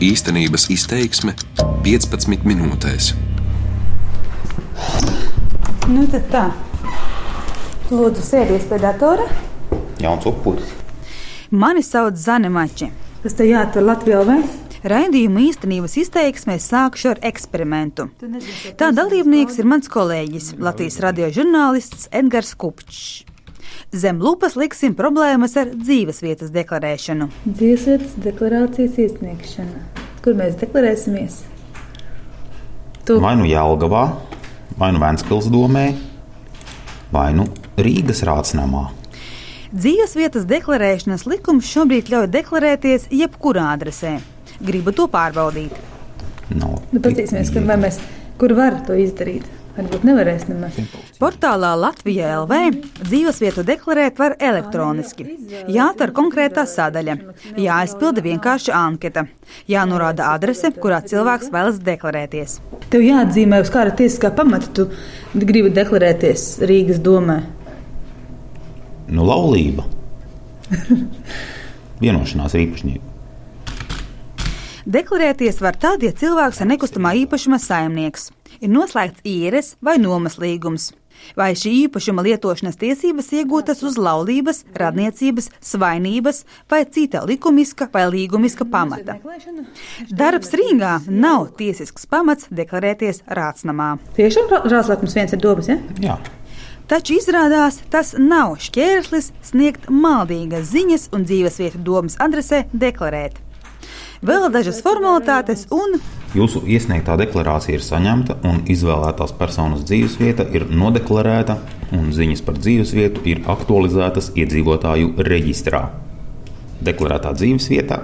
Īstenības izteiksme 15 minūtēs. Nu, tad tā. Lūdzu, sēdies pie datora. Jauns upuris. Mani sauc Zane Mači. Kas te jāatver Latvijā vai? Raidījuma īstenības izteiksmē sākšu ar eksperimentu. Tā dalībnieks ir mans kolēģis, Latvijas radio žurnālists Edgars Kupčs. Zem lupas liksim problēmas ar dzīvesvietas deklarēšanu. Dzīvesvietas deklarācijas iesniegšana. Kur mēs deklarēsimies? Tu. Vai nu Jālgavā, vai nu Vēncpils domē, vai nu Rīgas rācnamā. Dzīvesvietas deklarēšanas likums šobrīd ļauj deklarēties jebkurā adresē. Gribu to pārbaudīt. No, Nu, paskatīsimies, kur, vai mēs, kur var to izdarīt. Varbūt nevarēs nemaz. Portālā Latvijā LV dzīvesvietu deklarēt var elektroniski. Jāatver konkrētā sadaļa, jāaizpilda vienkārša anketa, jānorāda adrese, kurā cilvēks vēlas deklarēties. Tev jāatzīmē, uz kāda tiesiskā pamata tu gribi deklarēties Rīgas domē. Nu, laulība. Vienošanās ar īpašnieku. Deklarēties var tad, ja cilvēks ir nekustamā īpašuma saimnieks, ir noslēgts īres vai nomas līgums, vai šī īpašuma lietošanas tiesības iegūtas uz laulības, radniecības, svainības vai cita likumiska vai līgumiska pamata. Darbs Rīgā nav tiesisks pamats deklarēties rācnamā. Tiešām Rāzlakums viens ir domas, ja? Jā. Taču izrādās, tas nav šķērslis sniegt maldīgas ziņas un dzīvesvietu domas adresē deklarēt. Vēl dažas formalitātes un Jūsu iesniegtā deklarācija ir saņemta, un izvēlētās personas dzīvesvieta ir nodeklarēta, un ziņas par dzīvesvietu ir aktualizētas iedzīvotāju reģistrā. Deklarētā dzīvesvietā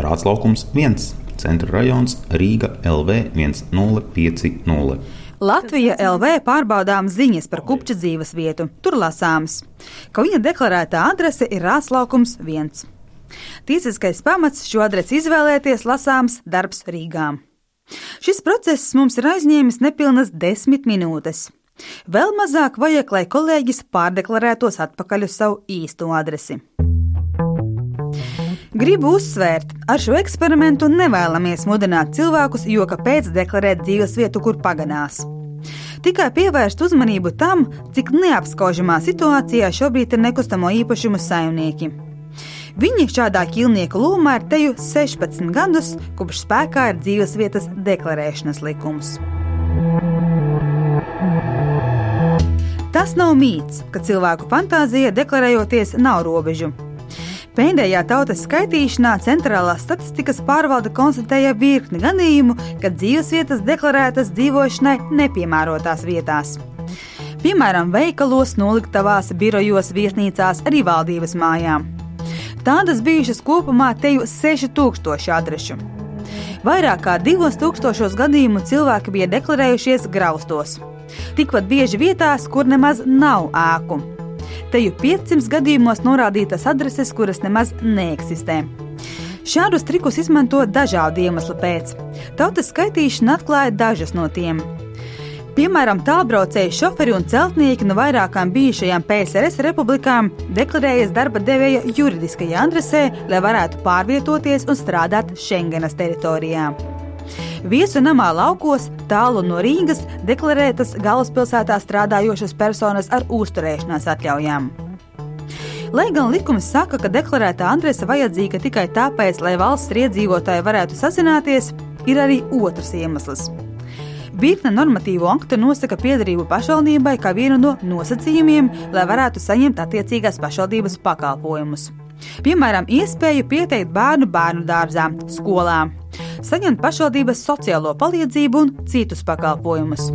Rāclaukums 1, Centra rajons Rīga LV 1050. Latvija LV pārbaudām ziņas par kupča dzīvesvietu. Tur lasāms, ka viņa deklarētā adrese ir Rāslaukums 1. Tiesiskais pamats šo adresi izvēlēties lasāms darbs Rīgā. Šis process mums ir aizņēmis nepilnas desmit minūtes. Vēl mazāk vajag, lai kolēģis pārdeklarētos atpakaļ uz savu īsto adresi. Gribu uzsvērt, ar šo eksperimentu nevēlamies mudināt cilvēkus, jo kāpēc deklarēt dzīvesvietu, kur paganās. Tikai pievērst uzmanību tam, cik neapskaužamā situācijā šobrīd ir nekustamo īpašumu saimnieki. Viņi šādā ķīlnieka lomā ir teju 16 gadus, kopš spēkā ir dzīvesvietas deklarēšanas likums. Tas nav mīts, ka cilvēku fantāzija deklarējoties nav robežu. Pēdējā tautas skaitīšanā centrālās statistikas pārvalde konstatēja virkni gadījumu, kad dzīvesvietas deklarētas dzīvošanai nepiemērotās vietās. Piemēram, veikalos, noliktavās, birojos, viesnīcās, arī valdības mājām. Tādas bijušas kopumā teju 6000 adrešu. Vairāk kā 2000 gadījumu cilvēki bija deklarējušies graustos. Tikpat bieži vietās, kur nemaz nav ēku. Teju 500 gadījumos norādītas adreses, kuras nemaz neeksistē. Šādus trikus izmanto dažādu iemeslu pēc. Tautas skaitīšana atklāja dažas no tiem. Piemēram, tālbraucēji šoferi un celtnieki no vairākām bijušajām PSRS republikām deklarējas darba devēja juridiskajā adresē, lai varētu pārvietoties un strādāt Schengenas teritorijā. Viesu namā laukos, tālu no Rīgas, deklarētas galvaspilsētā strādājošas personas ar uzturēšanās atļaujām. Lai gan likums saka, ka deklarētā adrese vajadzīga tikai tāpēc, lai valsts iedzīvotāji varētu sazināties, ir arī otrs iemesls. Virkne normatīvo aktu nosaka piedarību pašvaldībai kā vienu no nosacījumiem, lai varētu saņemt attiecīgās pašvaldības pakalpojumus. Piemēram, iespēju pieteikt bērnu bērnu dārzā, skolā, saņemt pašvaldības sociālo palīdzību un citus pakalpojumus.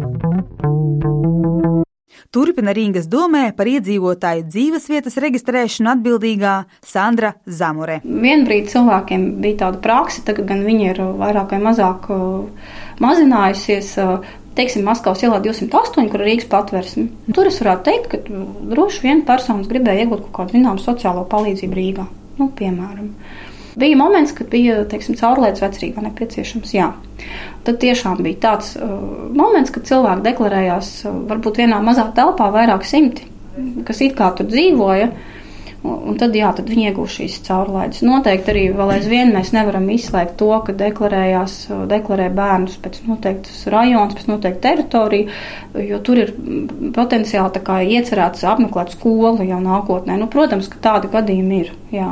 Turpina Rīgas domē par iedzīvotāju dzīvesvietas reģistrēšanu atbildīgā Sandra Zamore. Vienbrīd cilvēkiem bija tāda praksa, tagad gan viņi ir vairāk vai mazāk uh, mazinājusies. Uh, Teiksim, Maskavas ielā 208, kur ir Rīgas patvērsme. Tur es varētu teikt, ka droši vien personas gribēja iegūt kaut kādu zināmu sociālo palīdzību Rīgā. Nu, piemēram, bija moments, kad bija teiksim, caurlaides vecrīgā nepieciešams. Jā. Tad tiešām bija tāds uh, moments, kad cilvēki deklarējās uh, varbūt vienā mazā telpā vairāk simti, kas it kā tur dzīvoja. Un tad, jā, tad viņi iegūst šīs caurlaides. Noteikti arī vēl aizvien mēs nevaram izslēgt to, ka deklarējās, deklarē bērnus pēc noteiktas rajonas, pēc noteikta teritorija, jo tur ir potenciāli tā kā iecerēts apmeklēt skolu jau nākotnē. Nu, protams, ka tādi gadījumi ir, jā.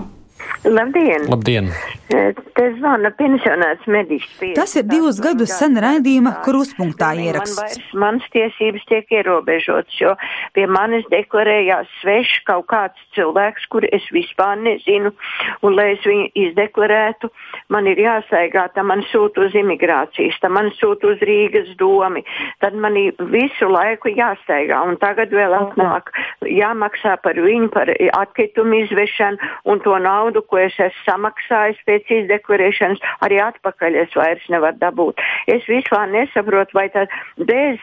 Labdien! Labdien. Te zvana pensionāts mediķis. Tas ir divus gadus sen raidījuma kruspunktā ieraksts. Manas tiesības tiek ierobežotas, jo pie manis deklarējās svešs kaut kāds cilvēks, kur es vispār nezinu, un lai es viņu izdeklarētu, man ir jāsaigā, tā man sūta uz imigrācijas, tā man sūta uz Rīgas domi, tad man visu laiku jāsaigā, un tagad vēl atnāk jāmaksā par viņu, par atkritumu izvešanu un to naudu, ko es esmu samaksājis pēc izdeklarēšanas, arī atpakaļ es vairs nevaru dabūt. Es vispār nesaprotu, vai tad bez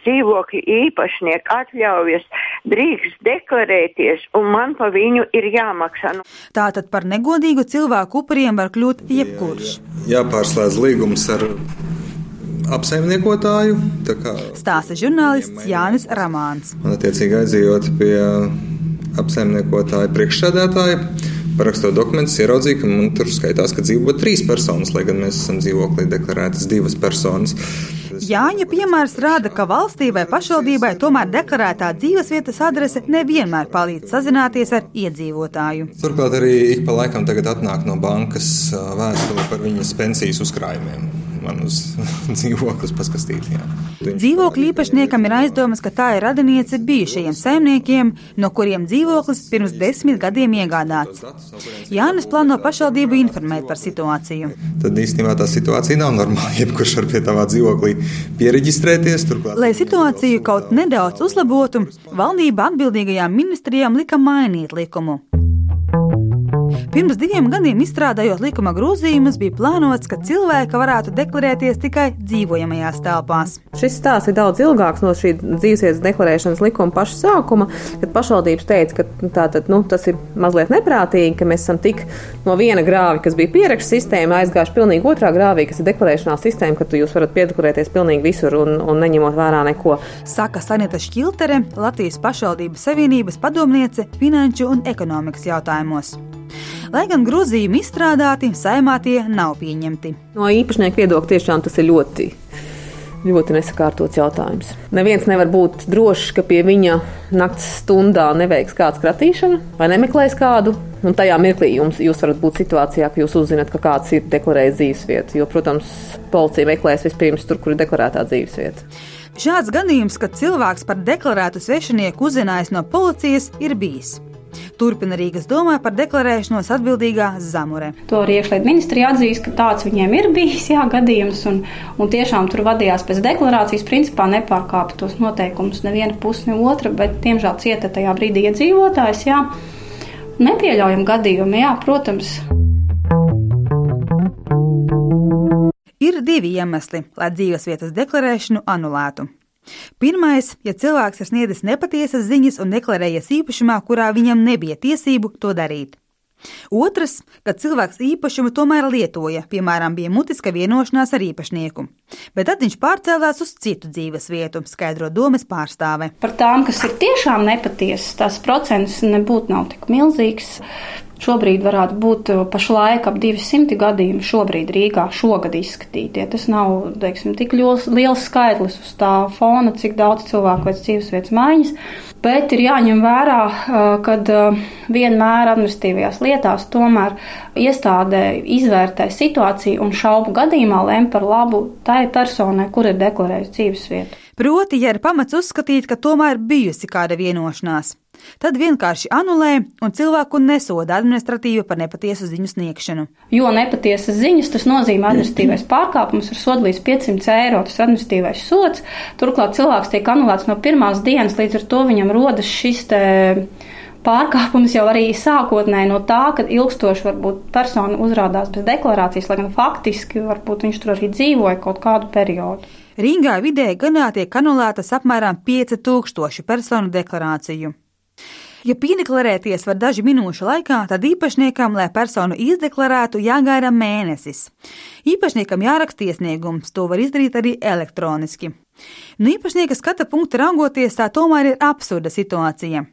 dzīvokļa īpašnieka atļaujas drīkst deklarēties, un man pa viņu ir jāmaksā. Nu. Tātad par negodīgu cilvēku upuriem var kļūt jebkurš. Jā, jāpārslēdz līgums ar apsaimniekotāju. Stāsta žurnālists Jānis Ramāns. Un, attiecīgi, aizejot pie apsaimniekotāja priekšsēdētāja, parakstot dokumentus, ieraudzīja, ka man tur skaitās, ka dzīvo trīs personas, lai gan mēs esam dzīvoklī deklarētas divas personas. Jāņa piemērs rāda, ka valstī vai pašvaldībai tomēr deklarētā dzīvesvietas adrese nevienmēr palīdz sazināties ar iedzīvotāju. Turklāt arī ik pa laikam tagad atnāk no bankas vēstule par viņas pensijas uzkrājumiem man uz dzīvoklis paskatīt. Dzīvokļu īpašniekam ir aizdomas, ka tā ir radiniece bijušajiem saimniekiem, no kuriem dzīvoklis pirms desmit gadiem iegādāts. Jānis plāno pašvaldību informēt par situāciju. Tad īstenībā tā situācija nav normāla. Jebkurš var pie tavā dzīvoklī pieregistrēties. Turklāt. Lai situāciju kaut nedaudz uzlabotu, valdība atbildīgajām ministrijām lika mainīt likumu. Pirms diviem gadiem izstrādājot likuma grozījumus, bija plānots, ka cilvēki varētu deklarēties tikai dzīvojamajās telpās. Šis stāsts ir daudz ilgāks no šī dzīvesvietas deklarēšanas likuma paša sākuma, kad pašvaldības teica, ka nu, tātad, nu, tas ir mazliet neprātīgi, ka mēs esam tik no viena grāva, kas bija pierakstu sistēma, aizgājuši pilnīgi otrā grāvī, kas ir deklarēšanās sistēma, ka jūs varat piedeklarēties pilnīgi visur un, un neņemot vērā neko. Saka Sanita Šķiltere, Latvijas pašvaldības savienības padomniece finanšu un ekonomikas jautājumos. Lai gan grozījumi izstrādāti, saimā tie nav pieņemti. No īpašnieka viedokļa tiešām tas ir ļoti ļoti nesakārtots jautājums. Neviens nevar būt drošs, ka pie viņa naktas stundā neveiks kāds kratīšana vai nemeklēs kādu. Un tajā mirklī jums, jūs varat būt situācijā, ka jūs uzzināt, ka kāds ir deklarējis dzīvesvietu. Jo, protams, policija meklēs vispirms tur, kur ir deklarētā dzīvesvieta. Šāds gadījums, kad cilvēks par deklarētu svešinieku uzzinājis no policijas, ir bijis. Turpina Rīgas domā par deklarēšanos atbildīgā Zamure. To arī iekšlietu ministrija atzīst, ka tāds viņiem ir bijis jā, gadījums, un, un tiešām tur vadījās pēc deklarācijas, principā nepārkāpa tos noteikumus neviena puse, ne otra, bet, diemžēl, cieta tajā brīdī iedzīvotājs. Jā. Nepieļaujam gadījumu, jā, protams. Ir divi iemesli, lai dzīvesvietas deklarēšanu anulētu. Pirmais, ja cilvēks ir sniedzis nepatiesas ziņas un deklarējies īpašumā, kurā viņam nebija tiesību to darīt. Otrs, kad cilvēks īpašumu tomēr lietoja, piemēram, bija mutiska vienošanās ar īpašnieku, bet tad viņš pārcēlās uz citu dzīves vietu, skaidro domas pārstāve. Par tām, kas ir tiešām nepatiesas, tās procents nebūtu nav tik milzīgs. Šobrīd varētu būt uh, pašlaik ap 200 gadījumi šobrīd Rīgā šogad izskatītie. Tas nav, teiksim, tik liels, liels skaitlis uz tā fona, cik daudz cilvēku veic dzīvesvietas maiņas, bet ir jāņem vērā, uh, ka uh, vienmēr administratīvajās lietās tomēr iestādē izvērtē situāciju un šaubu gadījumā lem par labu tai personai, kur ir deklarējusi dzīvesvietu. Proti, ja ir pamats uzskatīt, ka tomēr bijusi kāda vienošanās. Tad vienkārši anulē un cilvēku nesoda administratīvi par nepatiesu ziņu sniegšanu. Jo nepatiesas ziņas tas nozīmē administratīvais pārkāpums ar sodu līdz 500 eiro. Tas administratīvais sots. Turklāt cilvēks tiek anulēts no pirmās dienas, līdz ar to viņam rodas šis te pārkāpums jau arī sākotnēji no tā, ka ilgstoši varbūt persona uzrādās bez deklarācijas, lai gan faktiski varbūt viņš tur arī dzīvoja kaut kādu periodu. Rīgā vidēji gadā tiek anulētas apmēram 5000 personu deklarāciju. Ja piedeklarēties var dažu minūšu laikā, tad īpašniekam, lai personu izdeklarētu, jāgaida mēnesis. Īpašniekam jāraksta iesniegums, to var izdarīt arī elektroniski. No īpašnieka skata punkta raugoties, tā tomēr ir absurda situācija.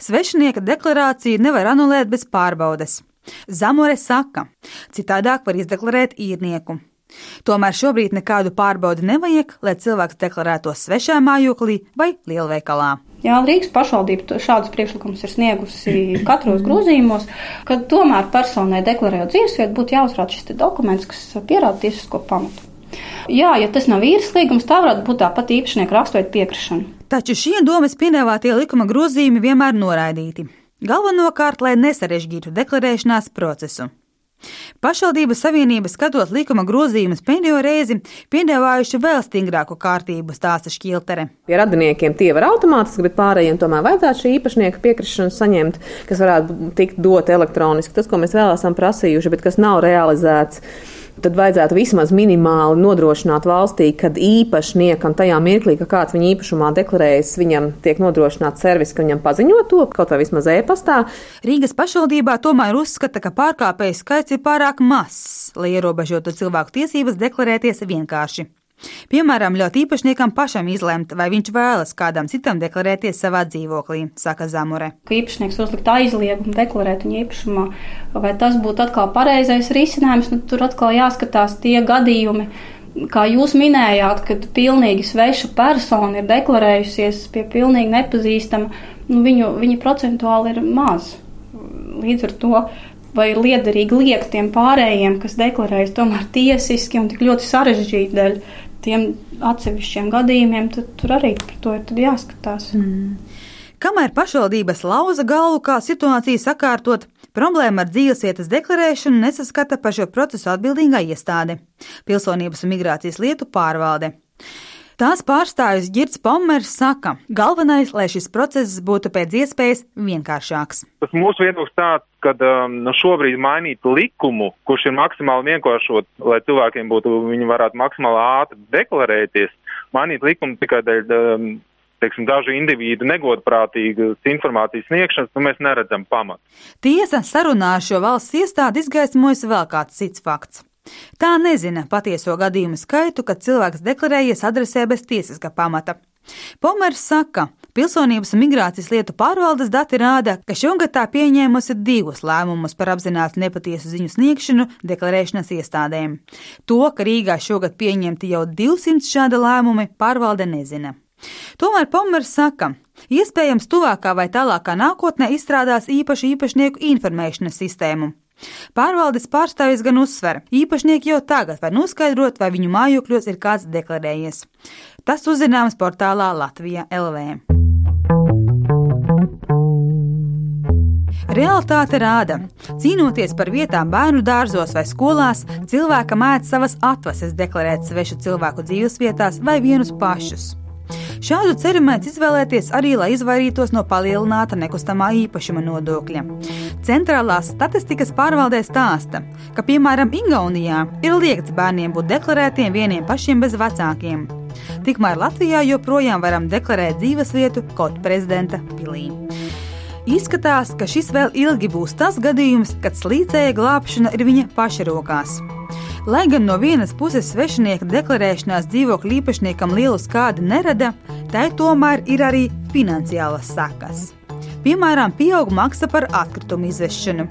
Svešinieka deklarāciju nevar anulēt bez pārbaudes. Zamore saka, citādāk var izdeklarēt īrnieku. Tomēr šobrīd nekādu pārbaudi nevajag, lai cilvēks deklarētos svešā mājoklī vai lielveikalā. Jā, Rīgas pašvaldība šādus priekšlikumus ir sniegusi katros grozījumos, ka tomēr personai deklarējot dzīvesvietu būtu jāuzrāda šis dokuments, kas pierāda tiesisko pamatu. Jā, ja tas nav īres līgums, tā varētu būt tāpat īpašnieka raksturīga piekrišana. Taču šie domas piedāvātie likuma grozījumi vienmēr noraidīti. Galvenokārt, lai nesarežģītu deklarēšanās procesu. Pašvaldību savienība, skatot likuma grozījumus pēdējo reizi, piedāvājuši vēl stingrāku kārtību, stāsta Škiltere. Pie radiniekiem tie var automātiski, bet pārējiem tomēr vajadzētu šī īpašnieka piekrišanu saņemt, kas varētu tikt dot elektroniski. Tas, ko mēs vēl esam prasījuši, bet kas nav realizēts tad vajadzētu vismaz minimāli nodrošināt valstī, kad īpašniekam tajā mirklī, ka kāds viņa īpašumā deklarējas, viņam tiek nodrošināts servis, ka viņam paziņo to kaut vai vismaz e-pastā. Rīgas pašvaldībā tomēr uzskata, ka pārkāpēju skaits ir pārāk mazs, lai ierobežotu cilvēku tiesības deklarēties vienkārši. Piemēram, ļaut īpašniekam pašam izlemt, vai viņš vēlas kādam citam deklarēties savā dzīvoklī, saka Zamore. Ka īpašnieks uzlikt aizliegumu deklarēt viņa īpašumā, vai tas būtu atkal pareizais risinājums, nu, tur atkal jāskatās tie gadījumi. Kā jūs minējāt, kad pilnīgi sveša persona ir deklarējusies pie pilnīgi nepazīstama, nu, viņu, viņa procentuāli ir maz. Līdz ar to vai ir liederīgi liekt tiem pārējiem, kas deklarējas tomēr tiesiski un tik ļoti sarežģīti dēļ tiem atsevišķiem gadījumiem, tad tur arī par to ir jāskatās. Mm. Kamēr pašvaldības lauza galvu, kā situāciju sakārtot, problēma ar dzīvesvietas deklarēšanu nesaskata par šo procesu atbildīgā iestāde - Pilsonības un migrācijas lietu pārvalde. Tās pārstāvis Girts Pommers saka, galvenais, lai šis process būtu pēc iespējas vienkāršāks. Tas mūsu viedoklis tāds, ka um, nu šobrīd mainīt likumu, kurš ir maksimāli vienkāršot, lai cilvēkiem būtu, viņi varētu maksimāli ātri deklarēties, mainīt likumu tikai dēļ um, teiksim, dažu individu negodprātīgas informācijas sniegšanas, nu, mēs neredzam pamatu. Tiesa sarunā ar šo valsts iestādi izgaismojas vēl kāds cits fakts. Tā nezina patieso gadījumu skaitu, kad cilvēks deklarējies adresē bez tiesiska pamata. Pomers saka, Pilsonības un migrācijas lietu pārvaldes dati rāda, ka šogad tā pieņēmusi divus lēmumus par apzināti nepatiesu ziņu sniegšanu deklarēšanas iestādēm. To, ka Rīgā šogad pieņemti jau 200 šāda lēmumi, pārvalde nezina. Tomēr Pomers saka, iespējams, tuvākā vai tālākā nākotnē izstrādās īpašu īpašnieku informēšanas sistēmu, Pārvaldes pārstāvis gan uzsver, īpašnieki jau tagad var noskaidrot, vai viņu mājokļos ir kāds deklarējies. Tas uzzināms portālā Latvija LV. Realtāte rāda, cīnoties par vietām bērnu dārzos vai skolās, cilvēka mēdz savas atvases deklarēt svešu cilvēku dzīvesvietās vai vienus pašus. Šādu ceļu mēdz izvēlēties arī, lai izvairītos no palielināta nekustamā īpašuma nodokļa. Centrālās statistikas pārvaldē stāsta, ka, piemēram, Igaunijā ir liegts bērniem būt deklarētiem vieniem pašiem bez vecākiem. Tikmēr Latvijā joprojām varam deklarēt dzīvesvietu kaut prezidenta pilī. Izskatās, ka šis vēl ilgi būs tas gadījums, kad slīcēja glābšana ir viņa paša rokās. Lai gan no vienas puses svešinieka deklarēšanās dzīvokļu īpašniekam lielu skādi nerada, tai tomēr ir arī finansiālas sekas. Piemēram, pieaug maksa par atkritumu izvešanu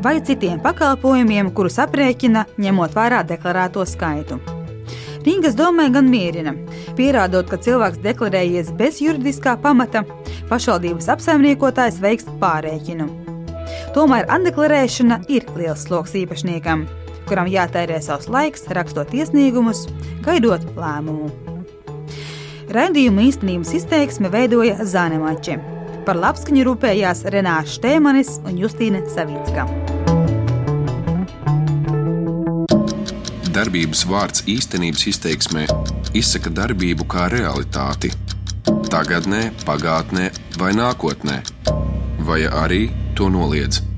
vai citiem pakalpojumiem, kurus aprēķina ņemot vērā deklarēto skaitu. Rīgas domē gan mierina, pierādot, ka cilvēks deklarējies bez juridiskā pamata, pašvaldības apsaimniekotājs veiks pārēķinu. Tomēr atdeklarēšana ir liels sloks īpašniekam kuram jātērē savs laiks, rakstot iesniegumus, gaidot lēmumu. Radījuma īstenības izteiksme veidoja Zānemača. Par labskaņu rūpējās Renāša Štēmanis un Justīna Savicka. Darbības vārds īstenības izteiksmē izsaka darbību kā realitāti. Tagatnē, pagātnē vai nākotnē, vai arī to noliedz.